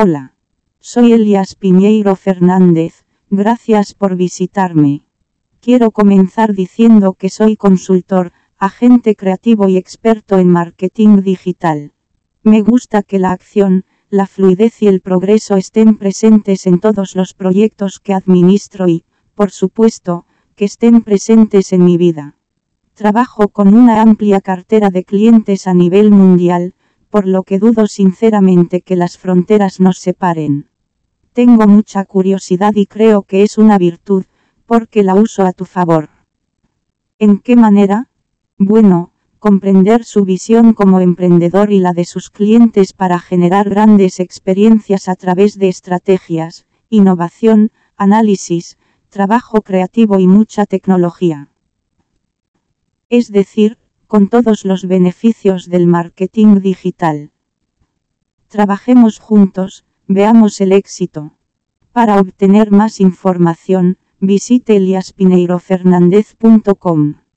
Hola. Soy Elias Piñeiro Fernández, gracias por visitarme. Quiero comenzar diciendo que soy consultor, agente creativo y experto en marketing digital. Me gusta que la acción, la fluidez y el progreso estén presentes en todos los proyectos que administro y, por supuesto, que estén presentes en mi vida. Trabajo con una amplia cartera de clientes a nivel mundial, por lo que dudo sinceramente que las fronteras nos separen. Tengo mucha curiosidad y creo que es una virtud, porque la uso a tu favor. ¿En qué manera? Bueno, comprender su visión como emprendedor y la de sus clientes para generar grandes experiencias a través de estrategias, innovación, análisis, trabajo creativo y mucha tecnología. Es decir, con todos los beneficios del marketing digital. Trabajemos juntos, veamos el éxito. Para obtener más información, visite eliaspineirofernández.com.